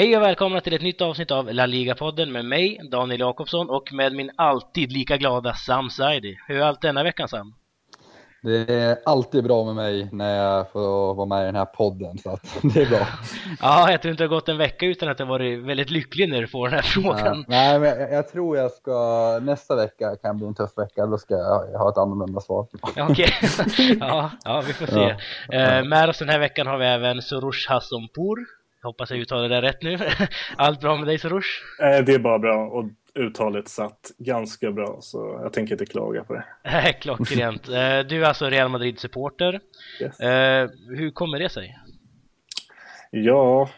Hej och välkomna till ett nytt avsnitt av La Liga-podden med mig, Daniel Jakobsson och med min alltid lika glada Sam Saidi. Hur är allt denna veckan Sam? Det är alltid bra med mig när jag får vara med i den här podden så att det är bra. ja, jag tror inte det har gått en vecka utan att jag varit väldigt lycklig när du får den här frågan. Nej, men jag, jag, tror jag ska, nästa vecka kan bli en tuff vecka, då ska jag ha ett annorlunda svar. Okej, ja, ja, vi får se. Ja. Uh, med oss den här veckan har vi även Soroush Hassanpour. Hoppas jag uttalar det rätt nu. Allt bra med dig Soroush? Eh, det är bara bra och uttalet satt ganska bra så jag tänker inte klaga på det. Klockrent. Eh, du är alltså Real Madrid-supporter. Yes. Eh, hur kommer det sig? Ja,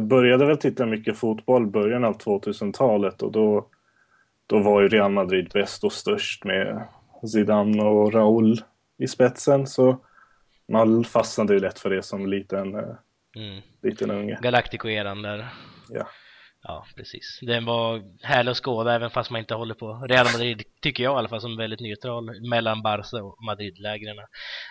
började väl titta mycket fotboll början av 2000-talet och då, då var ju Real Madrid bäst och störst med Zidane och Raúl i spetsen så man fastnade ju lätt för det som liten, mm. liten unge. Galactico-eran där. Ja. Ja, precis. Den var härlig att skåda även fast man inte håller på Real Madrid, tycker jag i alla fall, som väldigt neutral mellan Barca och Madrid-lägren.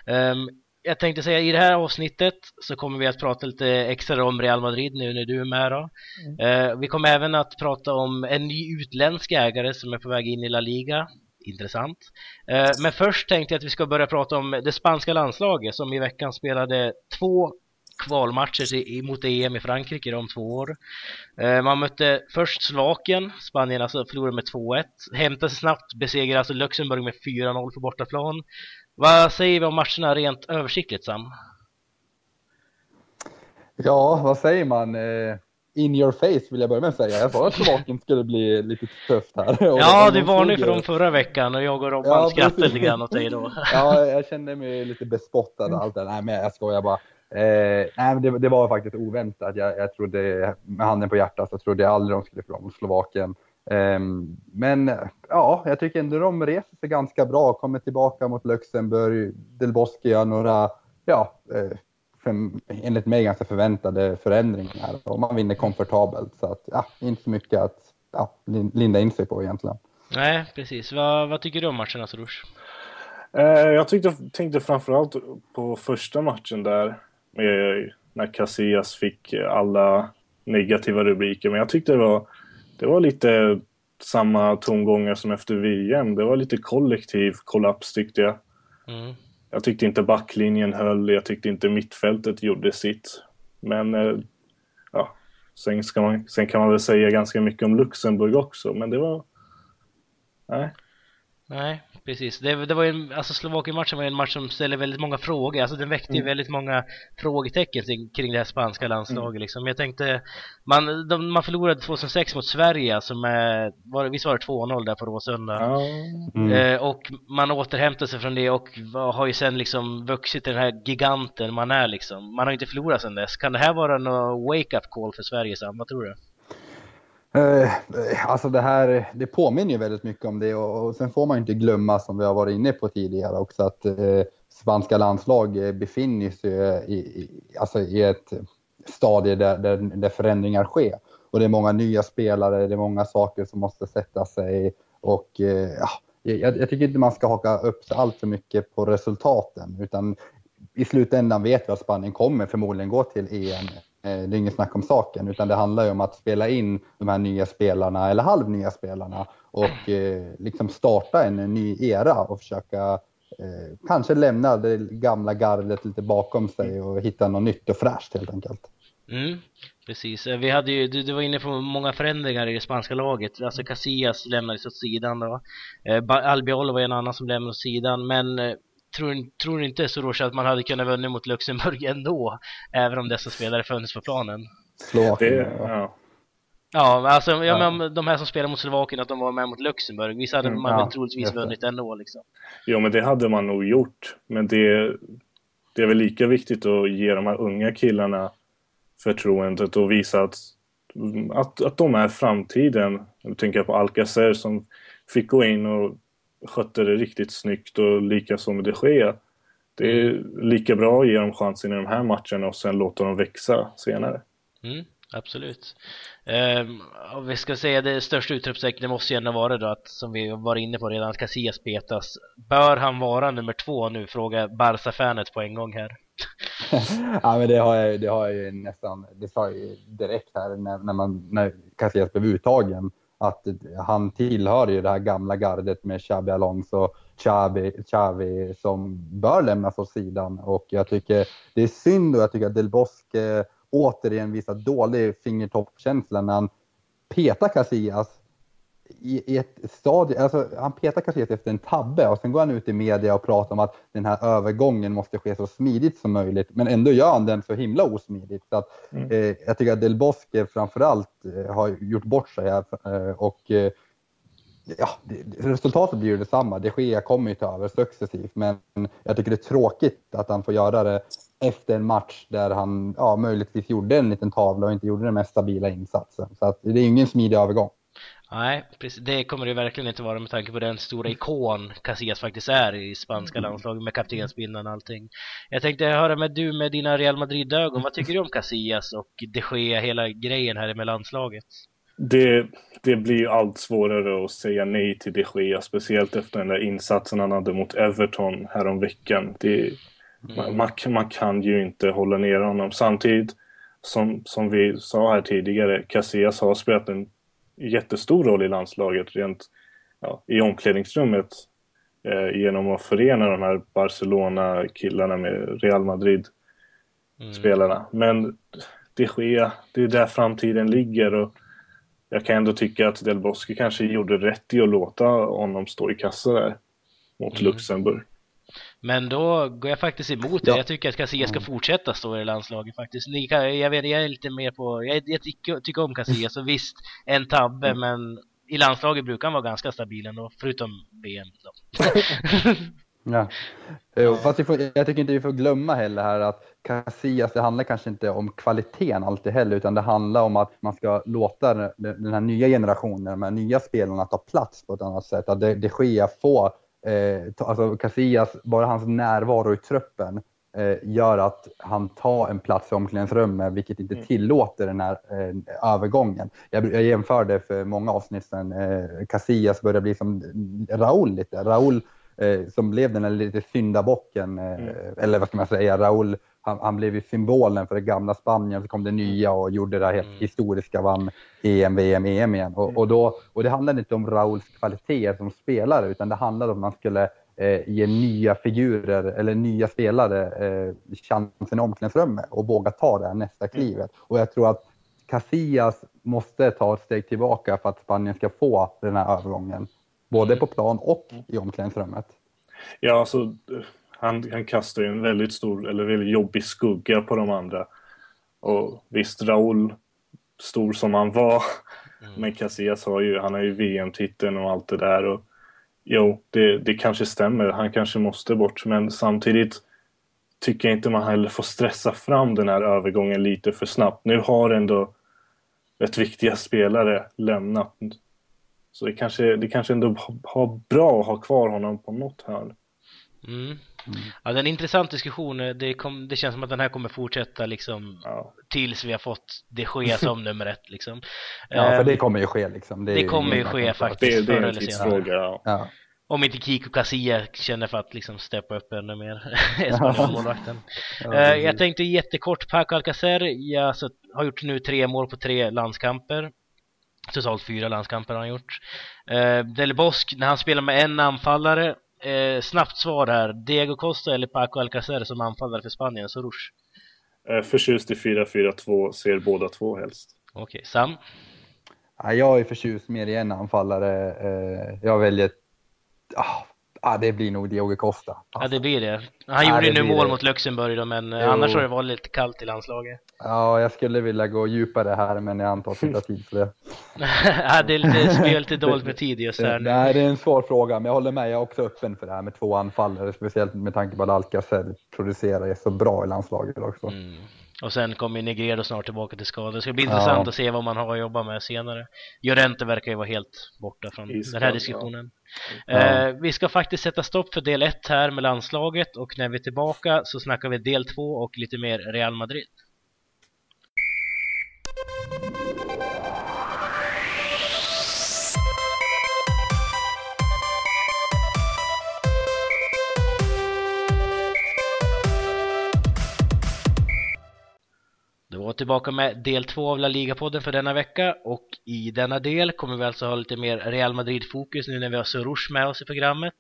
Um, jag tänkte säga i det här avsnittet så kommer vi att prata lite extra om Real Madrid nu när du är med då. Mm. Uh, vi kommer även att prata om en ny utländsk ägare som är på väg in i La Liga. Intressant. Uh, men först tänkte jag att vi ska börja prata om det spanska landslaget som i veckan spelade två kvalmatcher mot EM i Frankrike de två år. Eh, man mötte först Slovakien, Spanien alltså förlorade med 2-1. Hämtade sig snabbt, besegrade alltså Luxemburg med 4-0 på bortaplan. Vad säger vi om matcherna rent översiktligt Sam? Ja, vad säger man? Eh, in your face vill jag börja med att säga. Jag sa att Slovakien skulle bli lite tufft här. ja, du varnade för dem förra veckan och jag och Robban ja, skrattade lite grann åt dig då. ja, jag kände mig lite bespottad och allt det Nej, men jag skojar bara. Eh, nej, det, det, var faktiskt oväntat. Jag, jag trodde, med handen på hjärtat, så trodde jag aldrig de skulle förlora mot Slovakien. Eh, men ja, jag tycker ändå de reser sig ganska bra. Kommer tillbaka mot Luxemburg, Del Bosque gör några, ja, eh, för, enligt mig ganska förväntade förändringar. Och man vinner komfortabelt. Så att, ja, inte så mycket att ja, linda in sig på egentligen. Nej, precis. Vad, vad tycker du om matchen, Asarush? Eh, jag tyckte, tänkte framförallt på första matchen där med, när Casillas fick alla negativa rubriker. Men jag tyckte det var, det var lite samma tongångar som efter VM. Det var lite kollektiv kollaps tyckte jag. Mm. Jag tyckte inte backlinjen höll, jag tyckte inte mittfältet gjorde sitt. Men eh, ja, sen, ska man, sen kan man väl säga ganska mycket om Luxemburg också, men det var... Nej. Nej, precis. Det, det var ju, alltså Slovakien-matchen var en match som ställer väldigt många frågor. Alltså den väckte ju mm. väldigt många frågetecken kring det här spanska landslaget mm. liksom. Jag tänkte, man, de, man förlorade 2006 mot Sverige, alltså med, var, visst var det 2-0 där på Råsunda? Mm. Eh, och man återhämtade sig från det och har ju sen liksom vuxit till den här giganten man är liksom. Man har inte förlorat sen dess. Kan det här vara någon wake-up call för Sverige, Sam? Vad tror du? Eh, alltså det här, det påminner ju väldigt mycket om det och, och sen får man ju inte glömma som vi har varit inne på tidigare också att eh, spanska landslag eh, befinner sig i, i, alltså i ett stadie där, där, där, förändringar sker. Och det är många nya spelare, det är många saker som måste sätta sig och eh, jag, jag, tycker inte man ska haka upp sig allt för mycket på resultaten utan i slutändan vet vi att Spanien kommer förmodligen gå till EM det är inget snack om saken, utan det handlar ju om att spela in de här nya spelarna eller halvnya spelarna och eh, liksom starta en, ny era och försöka eh, kanske lämna det gamla gardet lite bakom sig och hitta något nytt och fräscht helt enkelt. Mm, precis. Vi hade ju, du, du, var inne på många förändringar i det spanska laget. Alltså Casillas lämnades åt sidan då. Albiol var en annan som lämnades åt sidan. Men tror, tror inte Soros att man hade kunnat vinna mot Luxemburg ändå, även om dessa spelare funnits på planen? Slovakien, ja. Ja, alltså ja, ja. Men, de här som spelar mot Slovakien, att de var med mot Luxemburg, visst hade mm, man ja, väl troligtvis vunnit ändå liksom. Jo, men det hade man nog gjort. Men det, det är väl lika viktigt att ge de här unga killarna förtroendet och visa att, att, att de är framtiden. Nu tänker jag på Alcacer som fick gå in och skötte det riktigt snyggt och likaså med de Gea. Det är lika bra att ge dem chansen i de här matcherna och sen låta dem växa senare. Mm, absolut. Um, och vi ska säga det största utropstecknet måste ju ändå vara då att, som vi var inne på redan, att Casillas petas. Bör han vara nummer två nu? Frågar Barca-fanet på en gång här. ja, men det har jag, det har jag ju nästan, det sa jag ju direkt här när, när, man, när Casillas blev uttagen, att han tillhör ju det här gamla gardet med Xabi Alonso, Xavi, Xavi som bör lämnas åt sidan. Och jag tycker det är synd och jag tycker att Del Bosque återigen visar dålig fingertoppkänsla när han petar Casillas i, i ett stadie, alltså han petar Casillas efter en tabbe och sen går han ut i media och pratar om att den här övergången måste ske så smidigt som möjligt. Men ändå gör han den så himla osmidigt. Så att, mm. eh, jag tycker att Del Bosque framförallt eh, har gjort bort sig här eh, och eh, ja, resultatet blir ju detsamma. Det sker kommer ju ta över successivt, men jag tycker det är tråkigt att han får göra det efter en match där han ja, möjligtvis gjorde en liten tavla och inte gjorde den mest stabila insatsen. Så att det är ingen smidig övergång. Nej, precis. det kommer det verkligen inte vara med tanke på den stora ikon Casillas faktiskt är i spanska mm. landslaget med kaptensbindeln och allting. Jag tänkte höra med du med dina Real Madrid-ögon, vad tycker du om Casillas och de Gea, hela grejen här med landslaget? Det, det blir allt svårare att säga nej till de Gea, speciellt efter den där insatsen han hade mot Everton häromveckan. Det, mm. man, man kan ju inte hålla ner honom. Samtidigt som, som vi sa här tidigare, Casillas har spelat en jättestor roll i landslaget rent ja, i omklädningsrummet eh, genom att förena de här Barcelona-killarna med Real Madrid-spelarna. Mm. Men det sker, det är där framtiden ligger och jag kan ändå tycka att Del Bosque kanske gjorde rätt i att låta honom stå i kassa där mot mm. Luxemburg. Men då går jag faktiskt emot det. Ja. Jag tycker att Casillas ska fortsätta stå i landslaget faktiskt. Jag, vet, jag är lite mer på, jag, jag tycker, om Casillas och visst, en tabbe mm. men i landslaget brukar han vara ganska stabil ändå, förutom VM. ja. Jo, fast får, jag tycker inte vi får glömma heller här att Casillas, det handlar kanske inte om kvaliteten alltid heller, utan det handlar om att man ska låta den här nya generationen, de här nya spelarna ta plats på ett annat sätt. Att det, det sker få eh, alltså Casillas, bara hans närvaro i truppen eh, gör att han tar en plats i omklädningsrummet, vilket inte mm. tillåter den här eh, övergången. Jag, jag jämförde för många avsnitt sedan, eh, Casillas börjar bli som Raúl lite. Raúl eh, som blev den här lite syndabocken, eh, mm. eller vad ska man säga, Raúl han, han, blev ju symbolen för det gamla Spanien, så kom det nya och gjorde det helt mm. historiska, vann EM, VM, EM igen. Och, och, då, och det handlade inte om Rauls kvaliteter som spelare, utan det handlade om att man skulle eh, ge nya figurer eller nya spelare eh, chansen i omklädningsrummet och våga ta det här nästa mm. klivet. Och jag tror att Casillas måste ta ett steg tillbaka för att Spanien ska få den här övergången. Både mm. på plan och i omklädningsrummet. Ja, alltså han, han kastar ju en väldigt stor, eller väldigt jobbig skugga på de andra. Och visst, Raúl, stor som han var, mm. men Casillas har ju, han har ju VM-titeln och allt det där. Och, jo, det, det kanske stämmer, han kanske måste bort, men samtidigt tycker jag inte man heller får stressa fram den här övergången lite för snabbt. Nu har ändå rätt viktiga spelare lämnat. Så det kanske, det kanske ändå har bra att ha kvar honom på något hörn. Mm. Mm. Ja, det är en intressant diskussion. Det, kom, det känns som att den här kommer fortsätta liksom ja. tills vi har fått det ske som nummer ett liksom. Ja, för det ehm, kommer ju ske liksom. Det, det kommer ju ske faktiskt. Det, det är en tidsfråga, ja. ja. Om inte Kiko Casilla känner för att liksom steppa upp ännu mer. målvakten. ja, uh, jag tänkte jättekort, Paco Alcacer ja, så, har gjort nu tre mål på tre landskamper. Totalt fyra landskamper har han gjort. Uh, Del när han spelar med en anfallare Eh, snabbt svar här. Diego Costa eller Paco Alcacer som anfallare för Spanien, så Rush? Eh, förtjust i 4-4-2, ser båda två helst. Okej, okay. Sam? Ja, jag är förtjust mer i en anfallare. Eh, jag väljer... Ah, Ja, det blir nog Diogo Costa. Alltså. Ja, det blir det. Han ja, gjorde nu mål det. mot Luxemburg då, men jo. annars har det varit lite kallt i landslaget. Ja, jag skulle vilja gå djupare här, men jag antar att det tar tid för det. ja, det lite, lite dåligt med tid just här nu. Nej, det är en svår fråga, men jag håller med. Jag är också öppen för det här med två anfallare, speciellt med tanke på att Alcacer producerar så bra i landslaget också. Mm. Och sen kommer Negredo snart tillbaka till skada. Det ska bli intressant ja. att se vad man har att jobba med senare. Jorente verkar ju vara helt borta från Iskall, den här diskussionen. Ja. Eh, vi ska faktiskt sätta stopp för del 1 här med landslaget och när vi är tillbaka så snackar vi del 2 och lite mer Real Madrid. Vi tillbaka med del två av La Liga-podden för denna vecka och i denna del kommer vi alltså ha lite mer Real Madrid-fokus nu när vi har Soroush med oss i programmet.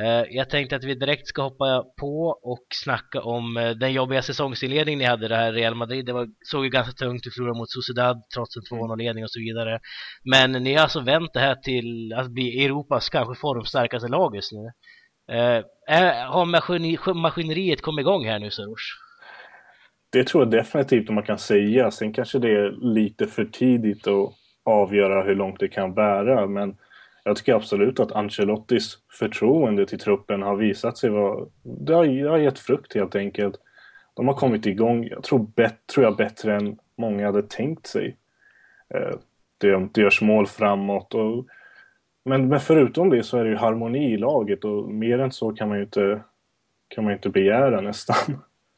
Eh, jag tänkte att vi direkt ska hoppa på och snacka om eh, den jobbiga säsongsinledningen ni hade det här Real Madrid. Det var, såg ju ganska tungt ut, förlora mot Sociedad trots en 2-0-ledning och så vidare. Men ni har alltså vänt det här till att bli Europas kanske formstarkaste lag just nu. Eh, har maskineriet kommit igång här nu Soroush? Det tror jag definitivt man kan säga. Sen kanske det är lite för tidigt att avgöra hur långt det kan bära. Men jag tycker absolut att Ancelottis förtroende till truppen har visat sig vara... Det har, det har gett frukt helt enkelt. De har kommit igång, jag tror, bet, tror jag, bättre än många hade tänkt sig. Eh, det, det görs mål framåt. Och, men, men förutom det så är det ju harmoni i laget och mer än så kan man ju inte, kan man inte begära nästan.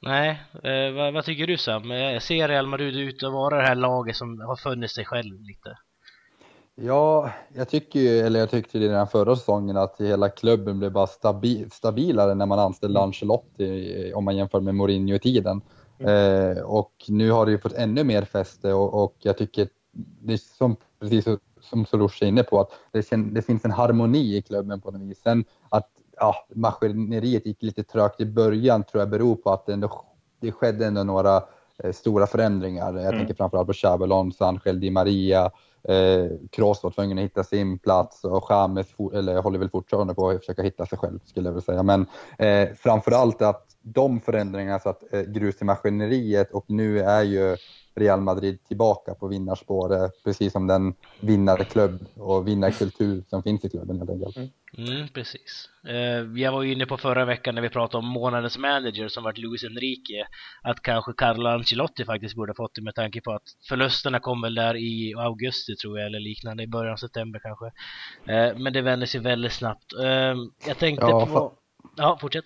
Nej, eh, vad, vad, tycker du Sam? Ser Real Madrid ut att vara det här laget som har funnit sig själv lite? Ja, jag tycker ju, eller jag tyckte i den förra säsongen att hela klubben blev bara stabi stabilare när man anställde mm. Ancelotti om man jämför med Mourinho-tiden. Mm. Eh, och nu har det ju fått ännu mer fäste och, och jag tycker det är som, precis som Soroush är inne på, att det, det, finns en harmoni i klubben på något vis. Sen att ja, maskineriet gick lite trögt i början tror jag beror på att det, ändå, det skedde ändå några eh, stora förändringar. Jag mm. tänker framförallt på Xabi Angel Di Maria, eh, Kroos var tvungen att hitta sin plats och James eller håller väl fortfarande på att försöka hitta sig själv skulle jag vilja säga. Men eh, framförallt att de förändringarna satt eh, grus i maskineriet och nu är ju Real Madrid tillbaka på vinnarspåret, precis som den vinnarklubb och vinnarkultur som finns i klubben helt enkelt. Mm, mm precis. Eh, jag var ju inne på förra veckan när vi pratade om månadens manager som varit Luis Enrique, att kanske Carlo Ancelotti faktiskt borde fått det med tanke på att förlusterna kom väl där i augusti tror jag, eller liknande, i början av september kanske. Eh, men det vände sig väldigt snabbt. Eh, jag tänkte ja, på... Ja, fortsätt.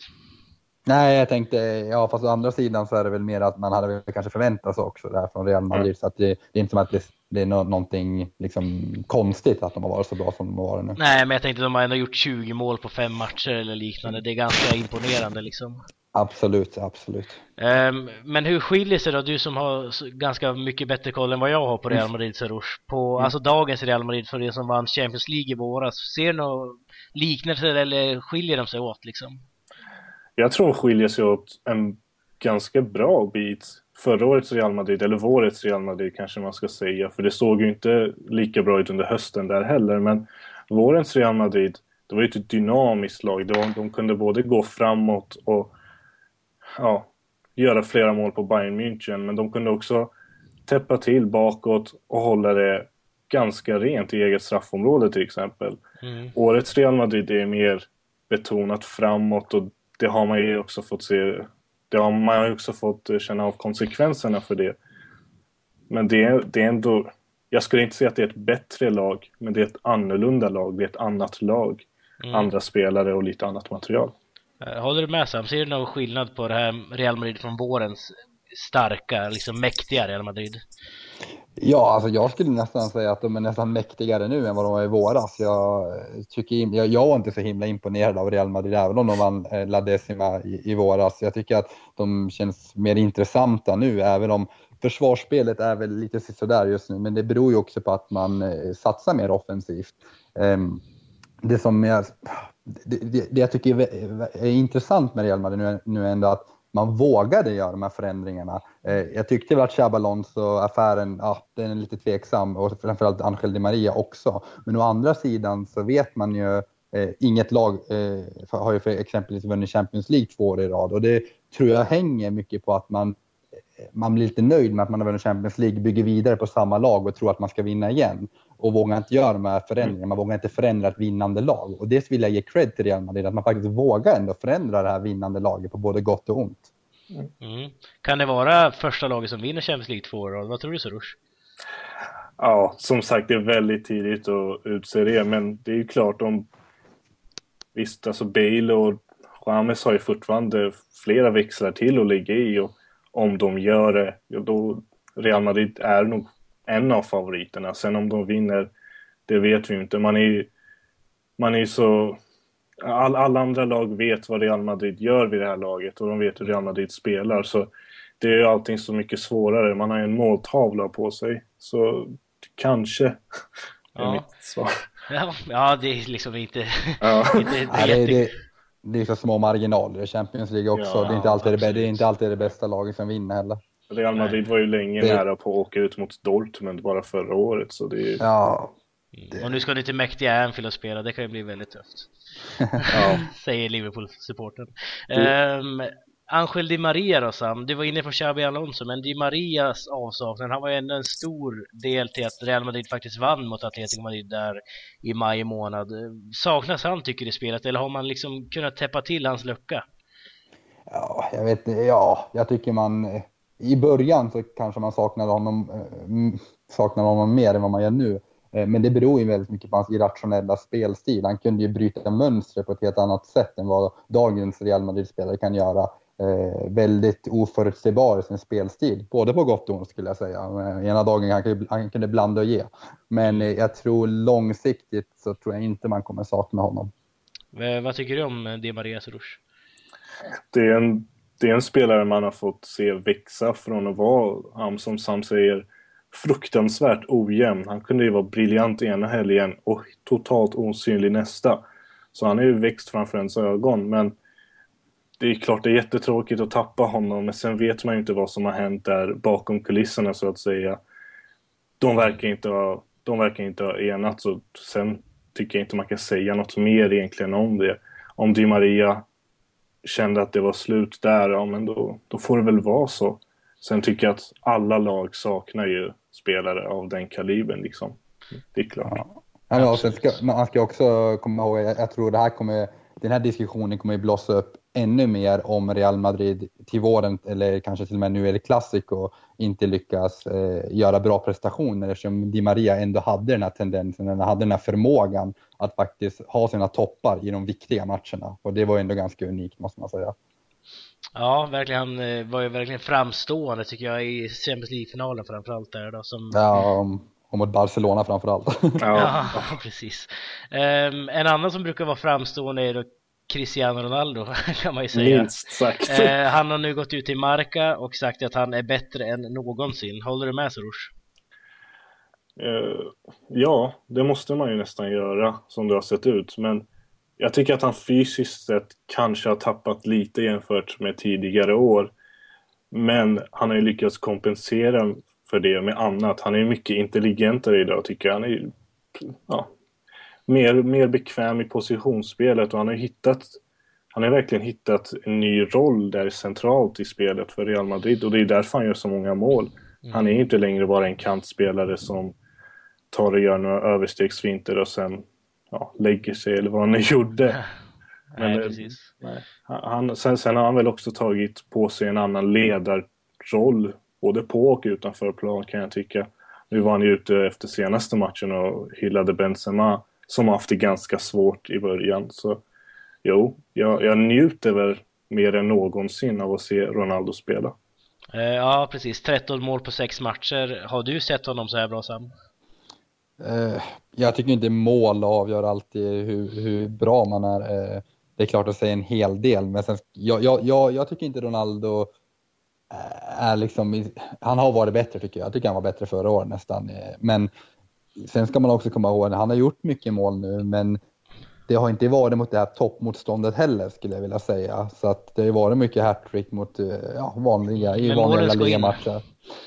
Nej, jag tänkte, ja fast å andra sidan så är det väl mer att man hade väl kanske förväntat sig också det här från Real Madrid. Mm. Så att det, det, är inte som att det, det är no någonting liksom konstigt att de har varit så bra som de har varit nu. Nej, men jag tänkte de har ändå gjort 20 mål på fem matcher eller liknande. Det är ganska imponerande liksom. Absolut, absolut. Um, men hur skiljer sig då, du som har ganska mycket bättre koll än vad jag har på Real Madrid, Serouche, på mm. alltså dagens Real Madrid för det som vann Champions League i våras. Ser du några liknelser eller skiljer de sig åt liksom? Jag tror de skiljer sig åt en ganska bra bit. Förra årets Real Madrid, eller vårets Real Madrid kanske man ska säga, för det såg ju inte lika bra ut under hösten där heller. Men vårens Real Madrid, det var ju ett dynamiskt lag. De, de kunde både gå framåt och ja, göra flera mål på Bayern München, men de kunde också täppa till bakåt och hålla det ganska rent i eget straffområde till exempel. Mm. Årets Real Madrid är mer betonat framåt och det har man ju också fått se. Det har man ju också fått känna av konsekvenserna för det. Men det, det är ändå... Jag skulle inte säga att det är ett bättre lag, men det är ett annorlunda lag. Det är ett annat lag. Mm. Andra spelare och lite annat material. Eh, håller du med Sam? Ser du någon skillnad på det här Real Madrid från vårens starka, liksom mäktiga Real Madrid? Ja, alltså jag skulle nästan säga att de är nästan mäktigare nu än vad de var i våras. Jag, tycker, jag, jag var inte så himla imponerad av Real Madrid, även om de vann eh, La Decima i, i våras. Jag tycker att de känns mer intressanta nu, även om försvarsspelet är väl lite sådär just nu. Men det beror ju också på att man eh, satsar mer offensivt. Ehm, det som jag, det, det, det jag tycker är, är, intressant med Real Madrid nu, nu är ändå att man vågade göra de här förändringarna. Eh, jag tyckte väl att Chabalons och affären, ja, den är lite tveksam och framförallt Angel Di Maria också. Men å andra sidan så vet man ju, eh, inget lag eh, har ju för exempelvis vunnit Champions League två år i rad och det tror jag hänger mycket på att man eh, man blir lite nöjd med att man har vunnit Champions League, bygger vidare på samma lag och tror att man ska vinna igen. Och vågar inte göra de här förändringarna, man vågar inte förändra ett vinnande lag. Och det vill jag ge cred till Real Madrid, att man faktiskt vågar ändå förändra det här vinnande laget på både gott och ont. Mm. Kan det vara första laget som vinner Champions League två år? Vad tror du Soroush? Ja, som sagt det är väldigt tidigt att utse det, men det är ju klart om Visst, alltså Bale och James har ju fortfarande flera växlar till att ligga i och om de gör det, då Real Madrid är nog en av favoriterna. Sen om de vinner, det vet vi inte. Man är man är så... All, alla andra lag vet vad Real Madrid gör vid det här laget och de vet hur Real Madrid spelar. Så det är ju allting så mycket svårare. Man har ju en måltavla på sig. Så kanske Ja. är mitt svar. Ja, ja det är liksom inte... Ja. inte Nej, jätte... det, det, det är så små marginaler i Champions League också. Ja, det, är inte alltid det, det är inte alltid det bästa laget som vinner heller. Real Madrid var ju länge Det- nära på att åka ut mot Dortmund bara förra året. Så det är. Ja, Mm. Och nu ska ni till mäktiga Anfield och spela, det kan ju bli väldigt tufft. Ja. Säger Liverpool-supporten. Um, Angel Di Maria då Sam, du var inne på Xabi Alonso, men Di Marias avsaknad, han var ju ändå en stor del till att Real Madrid faktiskt vann mot Atletico Madrid där i maj månad. Saknas han tycker du i spelet, eller har man liksom kunnat täppa till hans lucka? ja, jag vet inte. Ja, jag tycker man... I början så kanske man saknade honom, eh, saknade honom mer än vad man gör nu. Eh, Men det beror ju väldigt mycket på hans irrationella spelstil. Han kunde ju bryta mönster på ett helt annat sätt än vad dagens Real Madrid-spelare kan göra. Eh, väldigt oförutsägbar i sin spelstil, både på gott och ont skulle jag säga. Eh, Ena dagen han kunde, han kunde blanda och ge. Men eh, jag tror långsiktigt så tror jag inte man kommer sakna honom. Eh, vad tycker du om Di Marias rush? det, är en, det är en spelare man har fått se växa från att vara, som Sam säger, fruktansvärt ojämn. Han kunde ju vara briljant ena helgen och totalt osynlig nästa. Så han är ju växt framför ens ögon, men det är klart det är jättetråkigt att tappa honom, men sen vet man ju inte vad som har hänt där bakom kulisserna så att säga. De verkar inte ha, de verkar inte ha enats och sen tycker jag inte man kan säga något mer egentligen om det. Om Di Maria kände att det var slut där, ja men då, då får det väl vara så. Sen tycker jag att alla lag saknar ju spelare av den kalibern liksom. Det är klart. Ja. Ja, ska, man ska också komma ihåg, jag, jag tror det här kommer, den här diskussionen kommer ju blossa upp ännu mer om Real Madrid till våren eller kanske till och med nu är det Clasico inte lyckas eh, göra bra prestationer eftersom Di Maria ändå hade den här tendensen, eller hade den här förmågan att faktiskt ha sina toppar i de viktiga matcherna och det var ändå ganska unikt måste man säga. Ja, verkligen. Han eh, var ju verkligen framstående tycker jag i Champions League-finalen framförallt där då som Ja, och mot Barcelona framförallt. Ja, precis. Ehm, en annan som brukar vara framstående är då Cristiano Ronaldo kan man ju säga. Minst sagt. Eh, han har nu gått ut till Marca och sagt att han är bättre än någonsin. Håller du med Soroush? Eh, ja, det måste man ju nästan göra som det har sett ut. Men jag tycker att han fysiskt sett kanske har tappat lite jämfört med tidigare år. Men han har ju lyckats kompensera för det med annat. Han är mycket intelligentare idag tycker jag. Han är ja, mer, mer bekväm i positionsspelet och han har hittat han har verkligen hittat en ny roll där centralt i spelet för Real Madrid och det är därför han gör så många mål. Han är inte längre bara en kantspelare som tar och gör några överstegsfinter och sen ja, lägger sig eller vad han nu gjorde. Men, Nej, eh, precis. Nej. Han, sen, sen har han väl också tagit på sig en annan ledarroll både på och utanför plan kan jag tycka. Nu var han ju ute efter senaste matchen och hyllade Benzema som har haft det ganska svårt i början. Så jo, jag, jag njuter väl mer än någonsin av att se Ronaldo spela. Eh, ja, precis. 13 mål på 6 matcher. Har du sett honom så här bra Sam? Eh, jag tycker inte mål avgör alltid hur, hur bra man är. Eh, det är klart att säga en hel del, men sen, jag, jag, jag, jag tycker inte Ronaldo eh, är liksom, han har varit bättre tycker jag. Jag tycker han var bättre förra året nästan. Eh, Men sen ska man också komma ihåg, han har gjort mycket mål nu, men det har inte varit mot det här toppmotståndet heller skulle jag vilja säga. Så att det har varit mycket hattrick mot eh, ja, vanliga, i Men vanliga. Liga-matcher.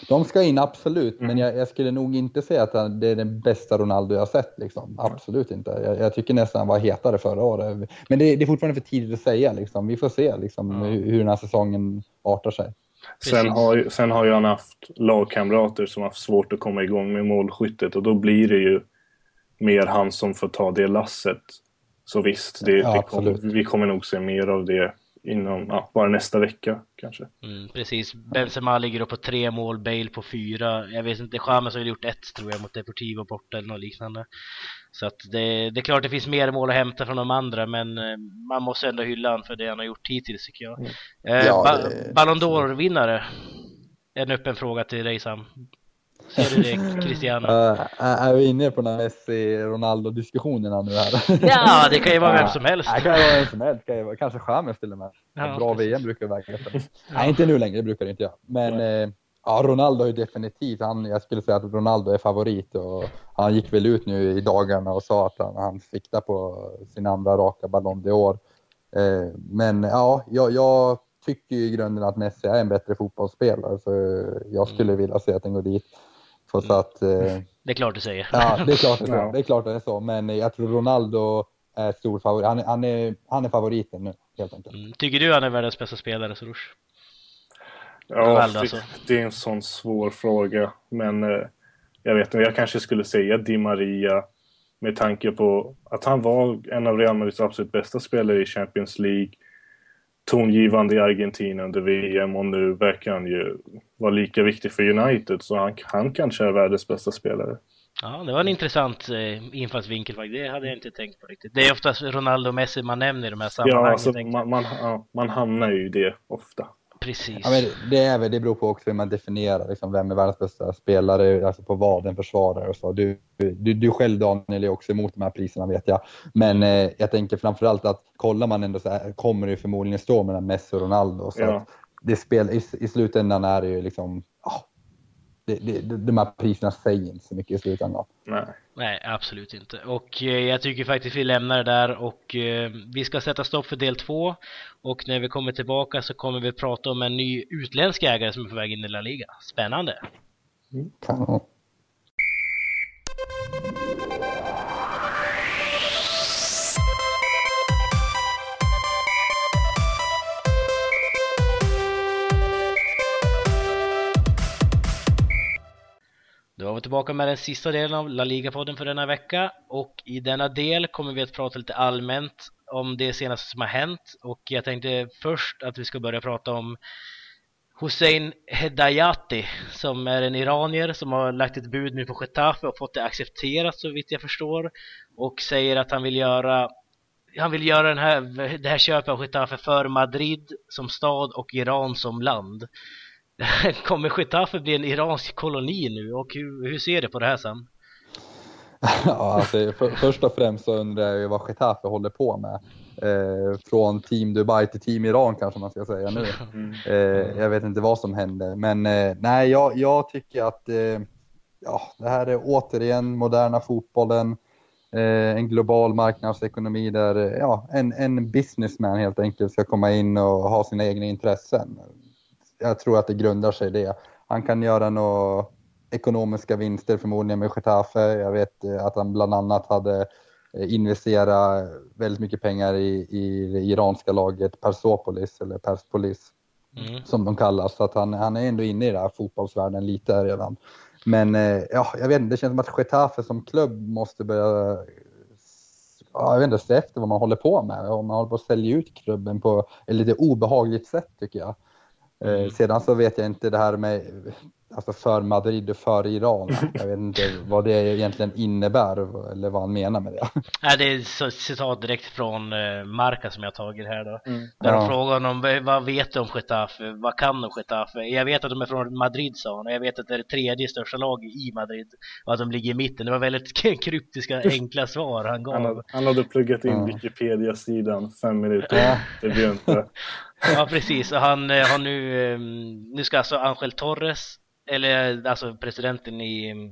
De ska in absolut, men Mm. jag, jag skulle nog inte säga att det är den bästa Ronaldo jag har sett. Liksom. Absolut inte. Jag, jag tycker nästan han var hetare förra året. Men det, det är fortfarande för tidigt att säga. Liksom. Vi får se liksom, Ja. hur, hur den här säsongen artar sig. Sen har, sen har ju han haft lagkamrater som har haft svårt att komma igång med målskyttet och då blir det ju mer han som får ta det lasset. Så visst, det, Ja, det absolut. vi kommer nog se mer av det inom, ja, bara nästa vecka kanske. Mm, precis. Benzema ligger då på tre mål, Bale på fyra. Jag vet inte, James har ju gjort ett tror jag mot Deportivo borta eller något liknande. Så att det, det är klart det finns mer mål att hämta från de andra men eh, man måste ändå hylla han för det han har gjort hittills tycker jag. Mm. Eh, Ja, ba- det- Ballon d'Or-vinnare? En öppen fråga till dig Sam. Ser du det Cristiano? Uh, är vi inne på den här Messi-Ronaldo-diskussionerna nu här? Ja, det kan ju vara vem som helst. Det kan ju vara vem som helst. Kan kanske Chamez till och med. Ja, bra precis. VM brukar väga ja. Nej, inte nu längre, det brukar det inte jag. Men eh, ja, Ronaldo är definitivt, han, jag skulle säga att Ronaldo är favorit och han gick väl ut nu i dagarna och sa att han, han siktar på sin andra raka Ballon d'Or. Eh, men ja, jag, jag tycker i grunden att Messi är en bättre fotbollsspelare så jag skulle mm. vilja se att den går dit. Så, så att, eh, det är klart du säger. Ja, det är klart det är så. Det är klart det är så. Men jag tror Ronaldo är stor favorit. Han, han, är, han är favoriten nu helt enkelt. Mm. Tycker du han är världens bästa spelare, Soroush? Ja, Ronaldo, alltså. det är en sån svår fråga. Men eh, jag vet inte, jag kanske skulle säga Di Maria med tanke på att han var en av Real Madrids absolut bästa spelare i Champions League tongivande i Argentina under VM och nu verkar han ju vara lika viktig för United så han, han kanske är världens bästa spelare. Ja, det var en intressant eh, infallsvinkel faktiskt. Det hade jag inte tänkt på riktigt. Det är oftast Ronaldo och Messi man nämner i de här sammanhangen. Ja, alltså, man, man, ja, man hamnar ju i det ofta. Precis. Ja, men det, är väl, det beror på också hur man definierar liksom, vem är världens bästa spelare, alltså på vad en försvarare och så. Du, du, du själv Daniel är också emot de här priserna vet jag. Men eh, jag tänker framförallt att kollar man ändå så här, kommer det förmodligen stå mellan Messi och Ronaldo. Så ja. det spel, i, I slutändan är det ju liksom, oh, det, det, de här priserna säger inte så mycket i slutändan. Nej. Nej, absolut inte. Och eh, jag tycker faktiskt vi lämnar det där och eh, vi ska sätta stopp för del två. Och när vi kommer tillbaka så kommer vi prata om en ny utländsk ägare som är på väg in i La Liga. Spännande! Mm. Kommer tillbaka med den sista delen av La Liga-podden för denna vecka. Och i denna del kommer vi att prata lite allmänt om det senaste som har hänt. Och jag tänkte först att vi ska börja prata om Hussein Hedayati som är en iranier som har lagt ett bud nu på Getafe och fått det accepterat så vitt jag förstår. Och säger att han vill göra han vill göra den här, det här köpet av Getafe för Madrid som stad och Iran som land. Kommer Getafe bli en iransk koloni nu och hur, hur ser du på det här Sam? ja, alltså, för, först och främst så undrar jag ju vad Getafe håller på med. Eh, från Team Dubai till Team Iran kanske man ska säga nu. Mm. Eh, jag vet inte vad som händer, men eh, nej, jag, jag, tycker att eh, ja, det här är återigen moderna fotbollen. Eh, en global marknadsekonomi där ja, en, en businessman helt enkelt ska komma in och ha sina egna intressen jag tror att det grundar sig i det. Han kan göra några ekonomiska vinster förmodligen med Getafe. Jag vet eh, att han bland annat hade eh, investerat väldigt mycket pengar i, i det iranska laget Persopolis eller Perspolis mm. som de kallas. Så att han, han är ändå inne i den här fotbollsvärlden lite redan. Men eh, ja, jag vet inte, det känns som att Getafe som klubb måste börja ja, jag vet inte, se efter vad man håller på med. Om man håller på att sälja ut klubben på ett lite obehagligt sätt tycker jag. Eh. Sedan så vet jag inte det här med alltså för Madrid och för Iran. Jag vet inte vad det egentligen innebär eller vad han menar med det. Nej, det är citat direkt från uh, Marca som jag tagit här då. Mm. Där ja. de frågar honom vad vet du om Getafe? Vad kan de Getafe? Jag vet att de är från Madrid sa han och jag vet att det är det tredje största laget i Madrid och att de ligger i mitten. Det var väldigt kryptiska enkla svar han gav. Han hade, han hade pluggat in ja. Wikipedia-sidan fem minuter. Ja. Det blir inte. Ja precis, och han eh, har nu, ehm, nu ska alltså Angel Torres eller alltså presidenten i mm,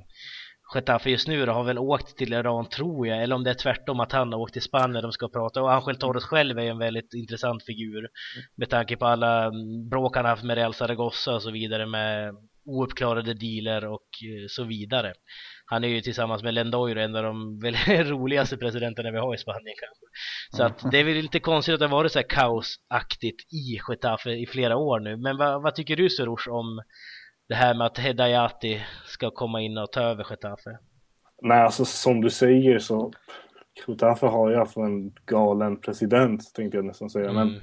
Getafe just nu då, har väl åkt till Iran tror jag, eller om det är tvärtom att han har åkt till Spanien de ska prata och Angel Torres själv är en väldigt intressant figur med tanke på alla mm, bråk han haft med Real Zaragoza och så vidare med ouppklarade dealer och eh, så vidare. Han är ju tillsammans med Lendoiro en av de väl roligaste presidenterna vi har i Spanien kanske. Så att det är väl inte konstigt att det har varit så här kaosaktigt i Getafe i flera år nu. Men vad, vad tycker du Soroush om det här med att Hedayati ska komma in och ta över Getafe? Nej, alltså som du säger så Getafe har ju haft en galen president tänkte jag nästan säga. Mm. Men,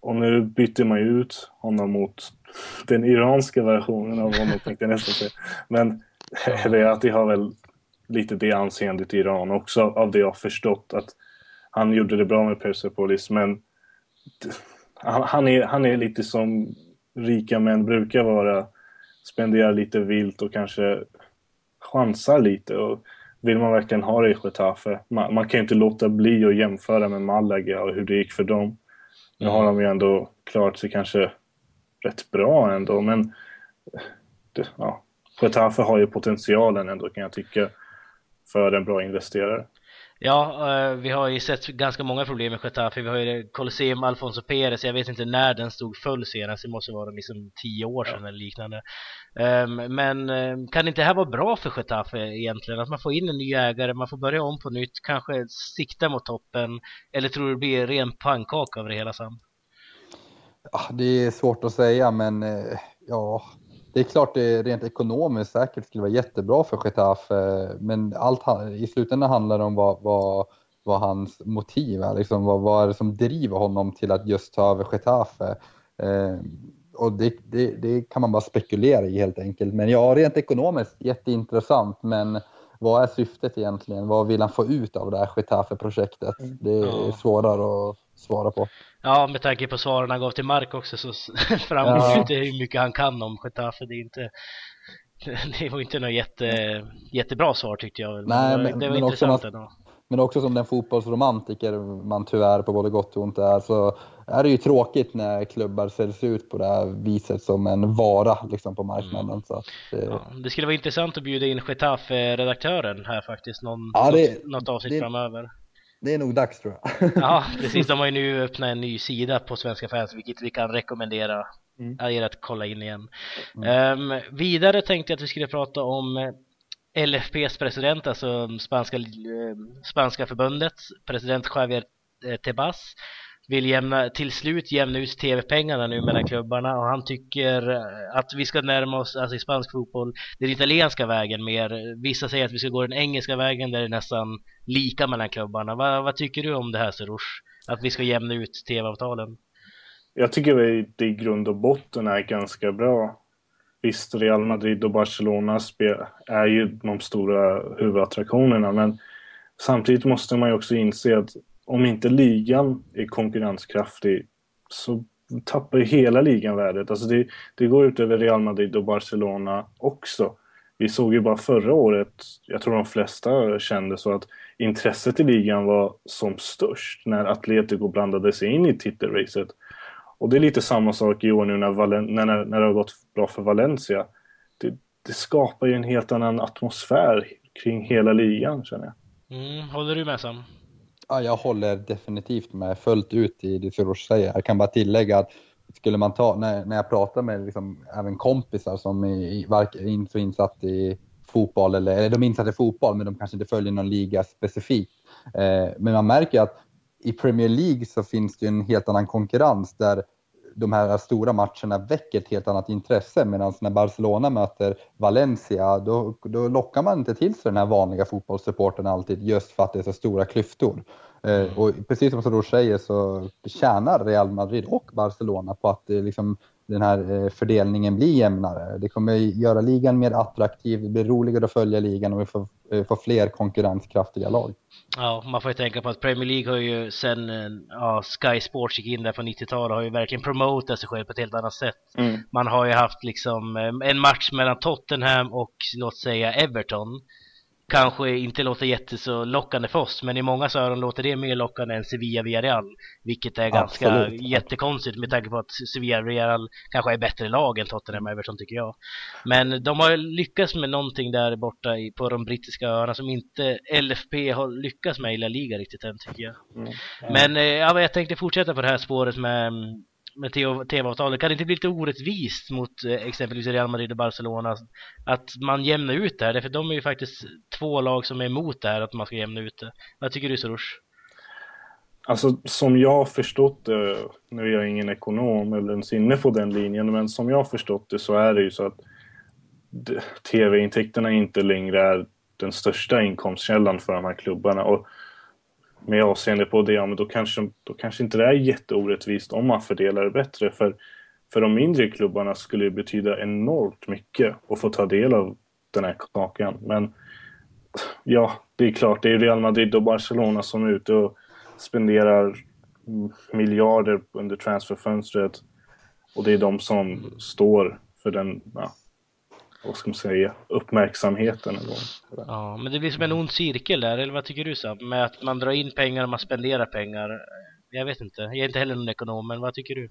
och nu byter man ju ut honom mot den iranska versionen av honom tänkte jag nästan säga. Men Hedayati har väl lite det anseendet i Iran också av det jag förstått att han gjorde det bra med Persepolis men han, han, är, han är lite som rika män brukar vara spendera lite vilt och kanske chansar lite. Och vill man verkligen ha det i Getafe? Man, man kan ju inte låta bli att jämföra med Malaga och hur det gick för dem. Nu har de ju ändå klarat sig kanske rätt bra ändå, men det, ja, Getafe har ju potentialen ändå kan jag tycka för en bra investerare. Ja, eh, vi har ju sett ganska många problem med Getafe. Vi har ju Colosseum Alfonso Perez. Jag vet inte när den stod full senast. Det måste vara liksom tio år sedan ja. eller liknande. Um, men um, kan inte det här vara bra för Getafe egentligen? Att man får in en ny ägare, man får börja om på nytt, kanske sikta mot toppen. Eller tror du det blir ren pannkaka av det hela Sam? Ja, det är svårt att säga, men eh, ja, det är klart det rent ekonomiskt säkert skulle vara jättebra för Getafe, men allt i slutändan handlar det om vad, vad, vad hans motiv är, liksom, vad, vad är det som driver honom till att just ta över Getafe. Eh, och det, det, det, kan man bara spekulera i helt enkelt. Men ja, rent ekonomiskt jätteintressant, men vad är syftet egentligen? Vad vill han få ut av det här Getafe-projektet? Det är svårare att svara på. Ja, med tanke på svaren han gav till Mark också så framgår ja. inte hur mycket han kan om Getafe. Det är inte det var inte något jätte, jättebra svar tyckte jag. Nej, men, det var men intressant också ändå. Men också som den fotbollsromantiker man tyvärr på både gott och ont är så är det ju tråkigt när klubbar säljs ut på det här viset som en vara liksom, på marknaden. Mm. Så det... Ja, det skulle vara intressant att bjuda in Getafe-redaktören här faktiskt, någon, ja, det, något, något avsnitt det, framöver. Det är nog dags tror jag. ja, precis. De har ju nu öppnat en ny sida på Svenska fans, vilket vi kan rekommendera mm. er att kolla in igen. Mm. Um, vidare tänkte jag att vi skulle prata om LFPs president, alltså spanska, eh, spanska förbundets president Javier eh, Tebas vill jämna, till slut jämna ut tv-pengarna nu mellan klubbarna och han tycker att vi ska närma oss, alltså i spansk fotboll, den italienska vägen mer. Vissa säger att vi ska gå den engelska vägen där det är nästan lika mellan klubbarna. Va, vad tycker du om det här Serush? Att vi ska jämna ut tv-avtalen? Jag tycker att det i grund och botten är ganska bra. Visst, Real Madrid och Barcelona är ju de stora huvudattraktionerna men samtidigt måste man ju också inse att om inte ligan är konkurrenskraftig så tappar ju hela ligan värdet. Alltså det, det går ut över Real Madrid och Barcelona också. Vi såg ju bara förra året, jag tror de flesta kände så att intresset i ligan var som störst när Atletico blandade sig in i titelracet. Och det är lite samma sak i år nu när, Valen när, när det har gått bra för Valencia. Det, det skapar ju en helt annan atmosfär kring hela ligan känner jag. Mm, håller du med Sam? Ja, jag håller definitivt med fullt ut i det Firouz säger. Jag kan bara tillägga att skulle man ta, när, när jag pratar med liksom, även kompisar som är, inte så insatt i fotboll, eller, eller de är insatta i fotboll men de kanske inte följer någon liga specifikt. Eh, men man märker att i Premier League så finns det en helt annan konkurrens där de här stora matcherna väcker ett helt annat intresse medan när Barcelona möter Valencia då, då lockar man inte till sig den här vanliga fotbollssupporten alltid just för att det är så stora klyftor. Eh, mm. Och precis som Soros säger så tjänar Real Madrid och Barcelona på att det liksom den här eh, fördelningen blir jämnare. Det kommer göra ligan mer attraktiv, det blir roligare att följa ligan och vi får, eh, får fler konkurrenskraftiga lag. Ja, man får ju tänka på att Premier League har ju sen eh, ja, Sky Sports gick in där på 90-talet har ju verkligen promotat sig själv på ett helt annat sätt. Mm. Man har ju haft liksom en match mellan Tottenham och låt säga Everton kanske inte låter jätte så lockande för oss men i många öron låter det mer lockande än Sevilla Villarreal vilket är ganska Absolut. jättekonstigt med tanke på att Sevilla Villarreal kanske är bättre lag än Tottenham Everton tycker jag men de har lyckats med någonting där borta på de brittiska öarna som inte LFP har lyckats med i La Liga riktigt än tycker jag mm. men eh, ja, jag tänkte fortsätta på det här spåret med mm, med tv-avtalet, kan det inte bli lite orättvist mot eh, exempelvis Real Madrid och Barcelona att man jämnar ut det här? För de är ju faktiskt två lag som är emot det här att man ska jämna ut det. Vad tycker du Soros? Alltså som jag har förstått det, nu är jag ingen ekonom eller ens inne på den linjen, men som jag har förstått det så är det ju så att tv-intäkterna inte längre är den största inkomstkällan för de här klubbarna. Och med avseende på det, ja, men då kanske, då kanske inte det är jätteorättvist om man fördelar det bättre. För, för de mindre klubbarna skulle det betyda enormt mycket att få ta del av den här kakan. Men ja, det är klart, det är Real Madrid och Barcelona som är ute och spenderar miljarder under transferfönstret. Och det är de som står för den ja, vad ska man säga, uppmärksamheten. Eller. Ja, men det blir som en ond cirkel där, eller vad tycker du Sam? Med att man drar in pengar och man spenderar pengar. Jag vet inte, jag är inte heller någon ekonom, men vad tycker du?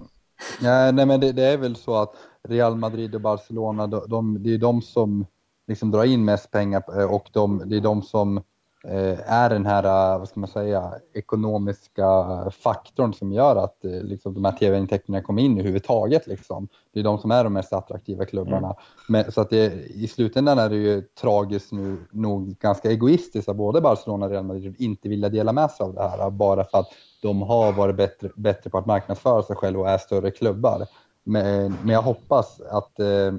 Nej, nej men det, det, är väl så att Real Madrid och Barcelona, de, de, det är de som liksom drar in mest pengar eh, och de, det är de som är den här, eh, vad ska man säga, ekonomiska faktorn som gör att liksom, de här tv-intäkterna kommer in överhuvudtaget. Liksom. Det är de som är de mest attraktiva klubbarna. Mm. Men, så att det, i slutändan är det ju tragiskt nu, nog ganska egoistiskt att både Barcelona och Real Madrid inte vilja dela med sig av det här bara för att de har varit bättre, bättre på att marknadsföra sig själva och är större klubbar. Men, men jag hoppas att eh,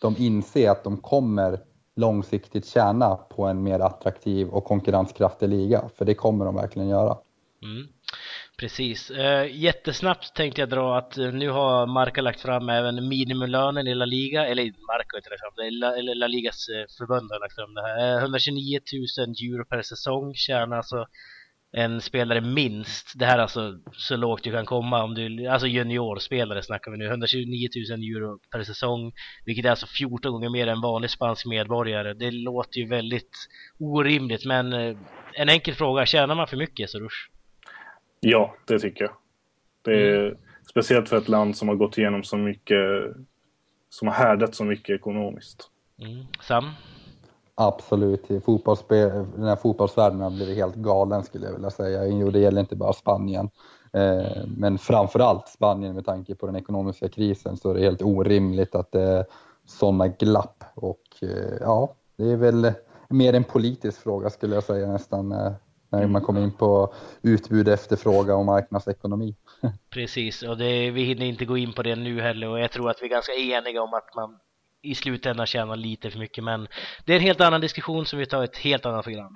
de inser att de kommer långsiktigt tjäna på en mer attraktiv och konkurrenskraftig liga, för det kommer de verkligen göra. Mm. Precis. Uh, jättesnabbt tänkte jag dra att eh, nu har Marca lagt fram även minimilönen i La Liga, eller Marca har inte lagt fram det, La, La Ligas eh, förbund har lagt fram det här. 129 000 euro per säsong tjänar alltså en spelare minst, det här är alltså så lågt du kan komma om du, alltså juniorspelare snackar vi nu, 129 000 euro per säsong, vilket är alltså 14 gånger mer än vanlig spansk medborgare. Det låter ju väldigt orimligt, men eh, en enkel fråga, tjänar man för mycket Sorush? Ja, det tycker jag. Det är mm. speciellt för ett land som har gått igenom så mycket, som har härdat så mycket ekonomiskt. Mm. Sam? Absolut, den här fotbollsvärlden har blivit helt galen skulle jag vilja säga. Jo, det gäller inte bara Spanien. Eh, men framförallt Spanien med tanke på den ekonomiska krisen så är det helt orimligt att det är sådana glapp. Och eh, ja, det är väl mer en politisk fråga skulle jag säga nästan eh, när man kommer in på utbud, efterfrågan och marknadsekonomi. Precis, och det, vi hinner inte gå in på det nu heller och jag tror att vi är ganska eniga om att man i slutändan tjänar lite för mycket men det är en helt annan diskussion som vi tar ett helt annat program.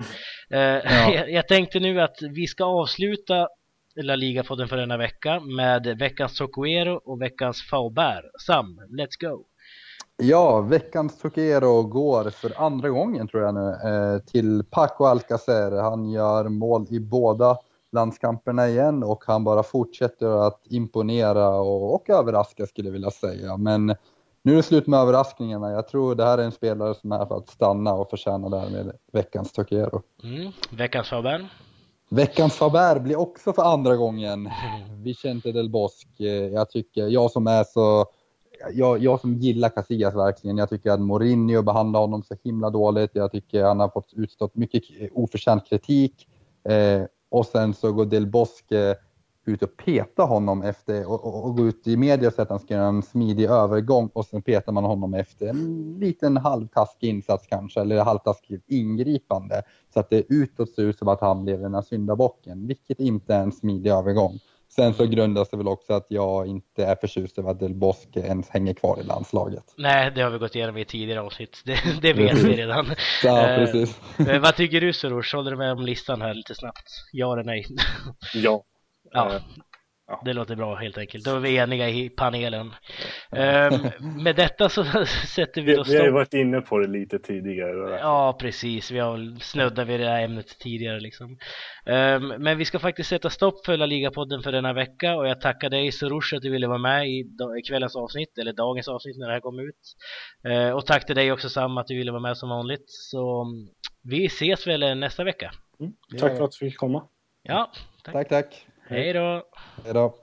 Eh, ja. jag, tänkte nu att vi ska avsluta La Liga-podden för denna vecka med veckans Tocuero och veckans Faubert. Sam, let's go! Ja, veckans Toquero går för andra gången tror jag nu eh, till Paco Alcacer. Han gör mål i båda landskamperna igen och han bara fortsätter att imponera och, och överraska skulle jag vilja säga. Men nu är det slut med överraskningarna. Jag tror det här är en spelare som är för att stanna och förtjäna därmed veckans Tokiero. Mm. Veckans Faber? Veckans Faber blir också för andra gången mm. Vicente del Bosque. Jag tycker, jag som är så jag, jag som gillar Casillas verkligen, jag tycker att Mourinho behandlar honom så himla dåligt. Jag tycker han har fått utstått mycket oförtjänt kritik. Eh, och sen så går Del Bosque ut och peta honom efter och, och, och gå ut i media och säga att han ska göra en smidig övergång och sen petar man honom efter en liten halvtaskig insats kanske eller halvtaskigt ingripande så att det utåt ser ut som att han blev den här syndabocken, vilket inte är en smidig övergång. Sen så grundas det väl också att jag inte är förtjust över att Del Bosque ens hänger kvar i landslaget. Nej, det har vi gått igenom i tidigare avsnitt. Det, det vet vi redan. Ja, eh, precis. Eh, vad tycker du Soros? Håller du med om listan här lite snabbt? Ja eller nej? Ja. Ja. Ja. Det låter bra helt enkelt. Då är vi eniga i panelen. Um, med detta så sätter vi då stopp. Vi har ju varit inne på det lite tidigare. Ja, precis. Vi har snuddat vid det här ämnet tidigare liksom. Um, men vi ska faktiskt sätta stopp för La Liga-podden för denna vecka och jag tackar dig Sorush att du ville vara med i, i kvällens avsnitt, eller dagens avsnitt när det här kommer ut. Uh, och tack till dig också Sam att du ville vara med som vanligt. Så vi ses väl nästa vecka. Mm. Tack för att vi fick komma. Ja, tack. tack, tack. Hej då! Hej då!